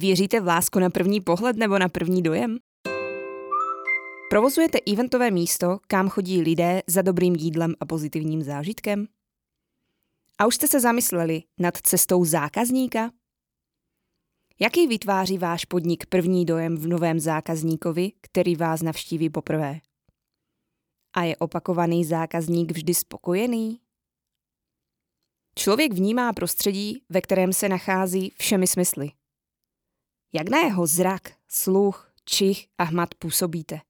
Věříte v lásku na první pohled nebo na první dojem? Provozujete eventové místo, kam chodí lidé za dobrým jídlem a pozitivním zážitkem? A už jste se zamysleli nad cestou zákazníka? Jaký vytváří váš podnik první dojem v novém zákazníkovi, který vás navštíví poprvé? A je opakovaný zákazník vždy spokojený? Člověk vnímá prostředí, ve kterém se nachází všemi smysly. Jak na jeho zrak, sluch, čich a hmat působíte?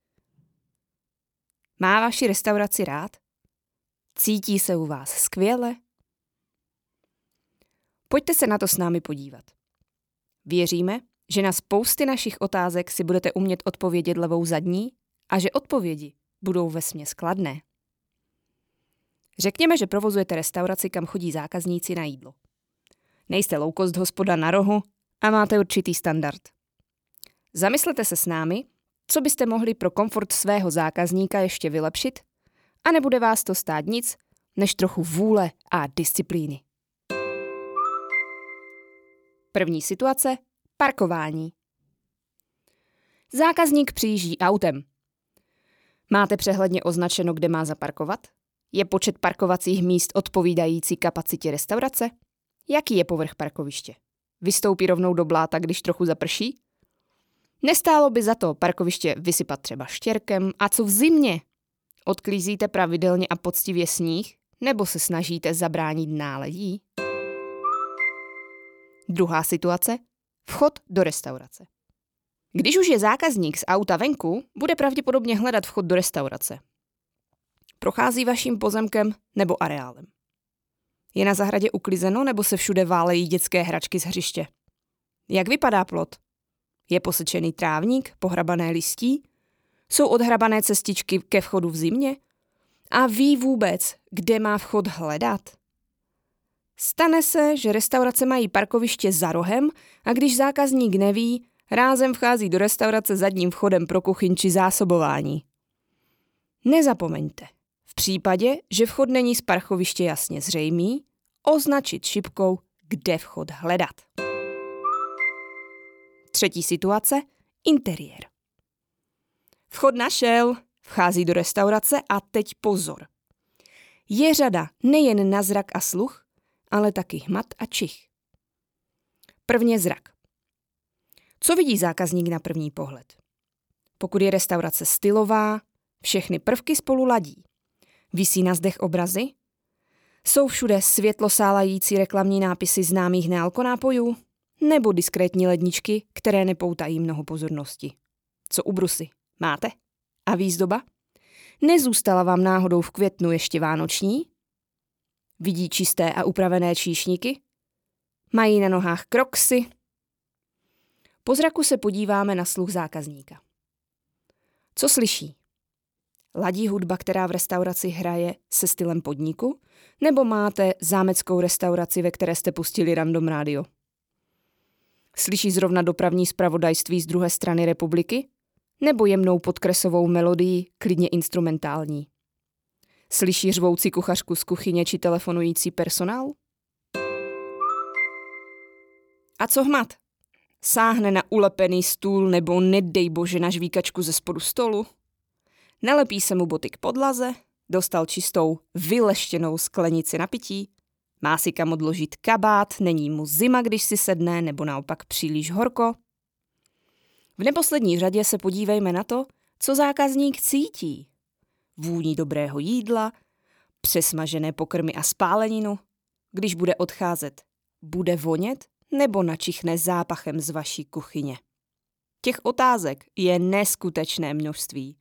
Má vaši restauraci rád? Cítí se u vás skvěle? Pojďte se na to s námi podívat. Věříme, že na spousty našich otázek si budete umět odpovědět levou zadní a že odpovědi budou ve skladné. Řekněme, že provozujete restauraci, kam chodí zákazníci na jídlo. Nejste loukost hospoda na rohu a máte určitý standard. Zamyslete se s námi, co byste mohli pro komfort svého zákazníka ještě vylepšit a nebude vás to stát nic, než trochu vůle a disciplíny. První situace – parkování. Zákazník přijíždí autem. Máte přehledně označeno, kde má zaparkovat? Je počet parkovacích míst odpovídající kapacitě restaurace? Jaký je povrch parkoviště? Vystoupí rovnou do bláta, když trochu zaprší? Nestálo by za to parkoviště vysypat třeba štěrkem a co v zimě? Odklízíte pravidelně a poctivě sníh? Nebo se snažíte zabránit náledí? Druhá situace. Vchod do restaurace. Když už je zákazník z auta venku, bude pravděpodobně hledat vchod do restaurace. Prochází vaším pozemkem nebo areálem. Je na zahradě uklizeno nebo se všude válejí dětské hračky z hřiště? Jak vypadá plot? Je posečený trávník, pohrabané listí? Jsou odhrabané cestičky ke vchodu v zimě? A ví vůbec, kde má vchod hledat? Stane se, že restaurace mají parkoviště za rohem a když zákazník neví, rázem vchází do restaurace zadním vchodem pro kuchyň či zásobování. Nezapomeňte, v případě, že vchod není z parkoviště jasně zřejmý, označit šipkou, kde vchod hledat. Třetí situace – interiér. Vchod našel, vchází do restaurace a teď pozor. Je řada nejen na zrak a sluch, ale taky hmat a čich. Prvně zrak. Co vidí zákazník na první pohled? Pokud je restaurace stylová, všechny prvky spolu ladí. Vysí na zdech obrazy? Jsou všude světlosálající reklamní nápisy známých nealkonápojů? Nebo diskrétní ledničky, které nepoutají mnoho pozornosti? Co u brusy? Máte? A výzdoba? Nezůstala vám náhodou v květnu ještě vánoční? Vidí čisté a upravené číšníky? Mají na nohách kroksy? Po zraku se podíváme na sluch zákazníka. Co slyší? Ladí hudba, která v restauraci hraje se stylem podniku? Nebo máte zámeckou restauraci, ve které jste pustili random rádio? Slyší zrovna dopravní zpravodajství z druhé strany republiky? Nebo jemnou podkresovou melodii, klidně instrumentální? Slyší řvoucí kuchařku z kuchyně či telefonující personál? A co hmat? Sáhne na ulepený stůl nebo nedej bože na žvíkačku ze spodu stolu? Nelepí se mu boty k podlaze, dostal čistou, vyleštěnou sklenici na pití, má si kam odložit kabát, není mu zima, když si sedne, nebo naopak příliš horko. V neposlední řadě se podívejme na to, co zákazník cítí. Vůní dobrého jídla, přesmažené pokrmy a spáleninu. Když bude odcházet, bude vonět nebo načichne zápachem z vaší kuchyně. Těch otázek je neskutečné množství.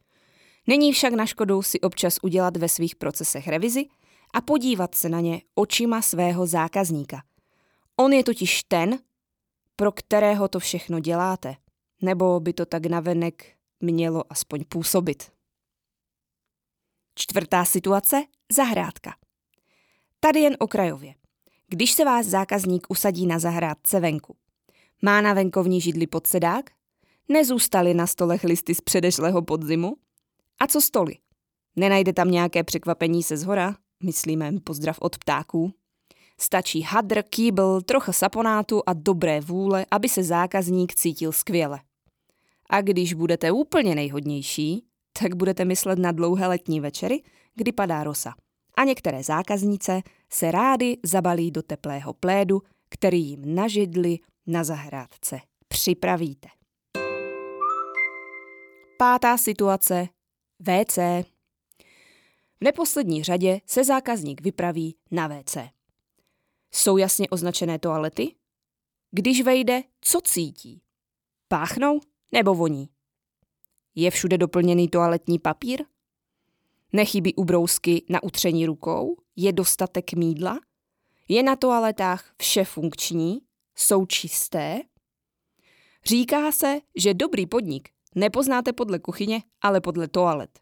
Není však na škodu si občas udělat ve svých procesech revizi a podívat se na ně očima svého zákazníka. On je totiž ten, pro kterého to všechno děláte. Nebo by to tak navenek mělo aspoň působit. Čtvrtá situace – zahrádka. Tady jen okrajově. Když se vás zákazník usadí na zahrádce venku, má na venkovní židli podsedák? Nezůstaly na stolech listy z předešlého podzimu? A co stoly? Nenajde tam nějaké překvapení se zhora? Myslíme pozdrav od ptáků. Stačí hadr, kýbl, trocha saponátu a dobré vůle, aby se zákazník cítil skvěle. A když budete úplně nejhodnější, tak budete myslet na dlouhé letní večery, kdy padá rosa. A některé zákaznice se rády zabalí do teplého plédu, který jim na židli na zahrádce připravíte. Pátá situace. WC. V neposlední řadě se zákazník vypraví na WC. Jsou jasně označené toalety? Když vejde, co cítí? Páchnou nebo voní? Je všude doplněný toaletní papír? Nechybí ubrousky na utření rukou? Je dostatek mídla? Je na toaletách vše funkční? Jsou čisté? Říká se, že dobrý podnik nepoznáte podle kuchyně, ale podle toalet.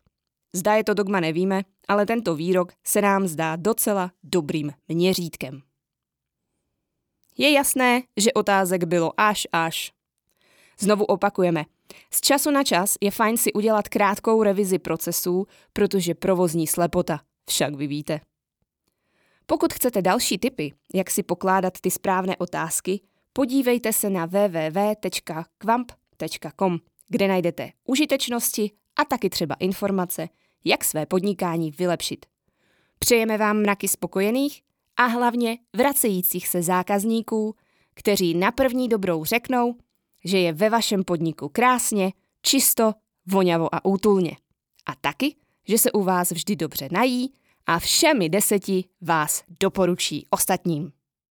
Zda je to dogma nevíme, ale tento výrok se nám zdá docela dobrým měřítkem. Je jasné, že otázek bylo až až. Znovu opakujeme. Z času na čas je fajn si udělat krátkou revizi procesů, protože provozní slepota, však vy víte. Pokud chcete další tipy, jak si pokládat ty správné otázky, podívejte se na www.kvamp.com, kde najdete užitečnosti a taky třeba informace, jak své podnikání vylepšit. Přejeme vám mraky spokojených a hlavně vracejících se zákazníků, kteří na první dobrou řeknou, že je ve vašem podniku krásně, čisto, voňavo a útulně. A taky, že se u vás vždy dobře nají a všemi deseti vás doporučí ostatním.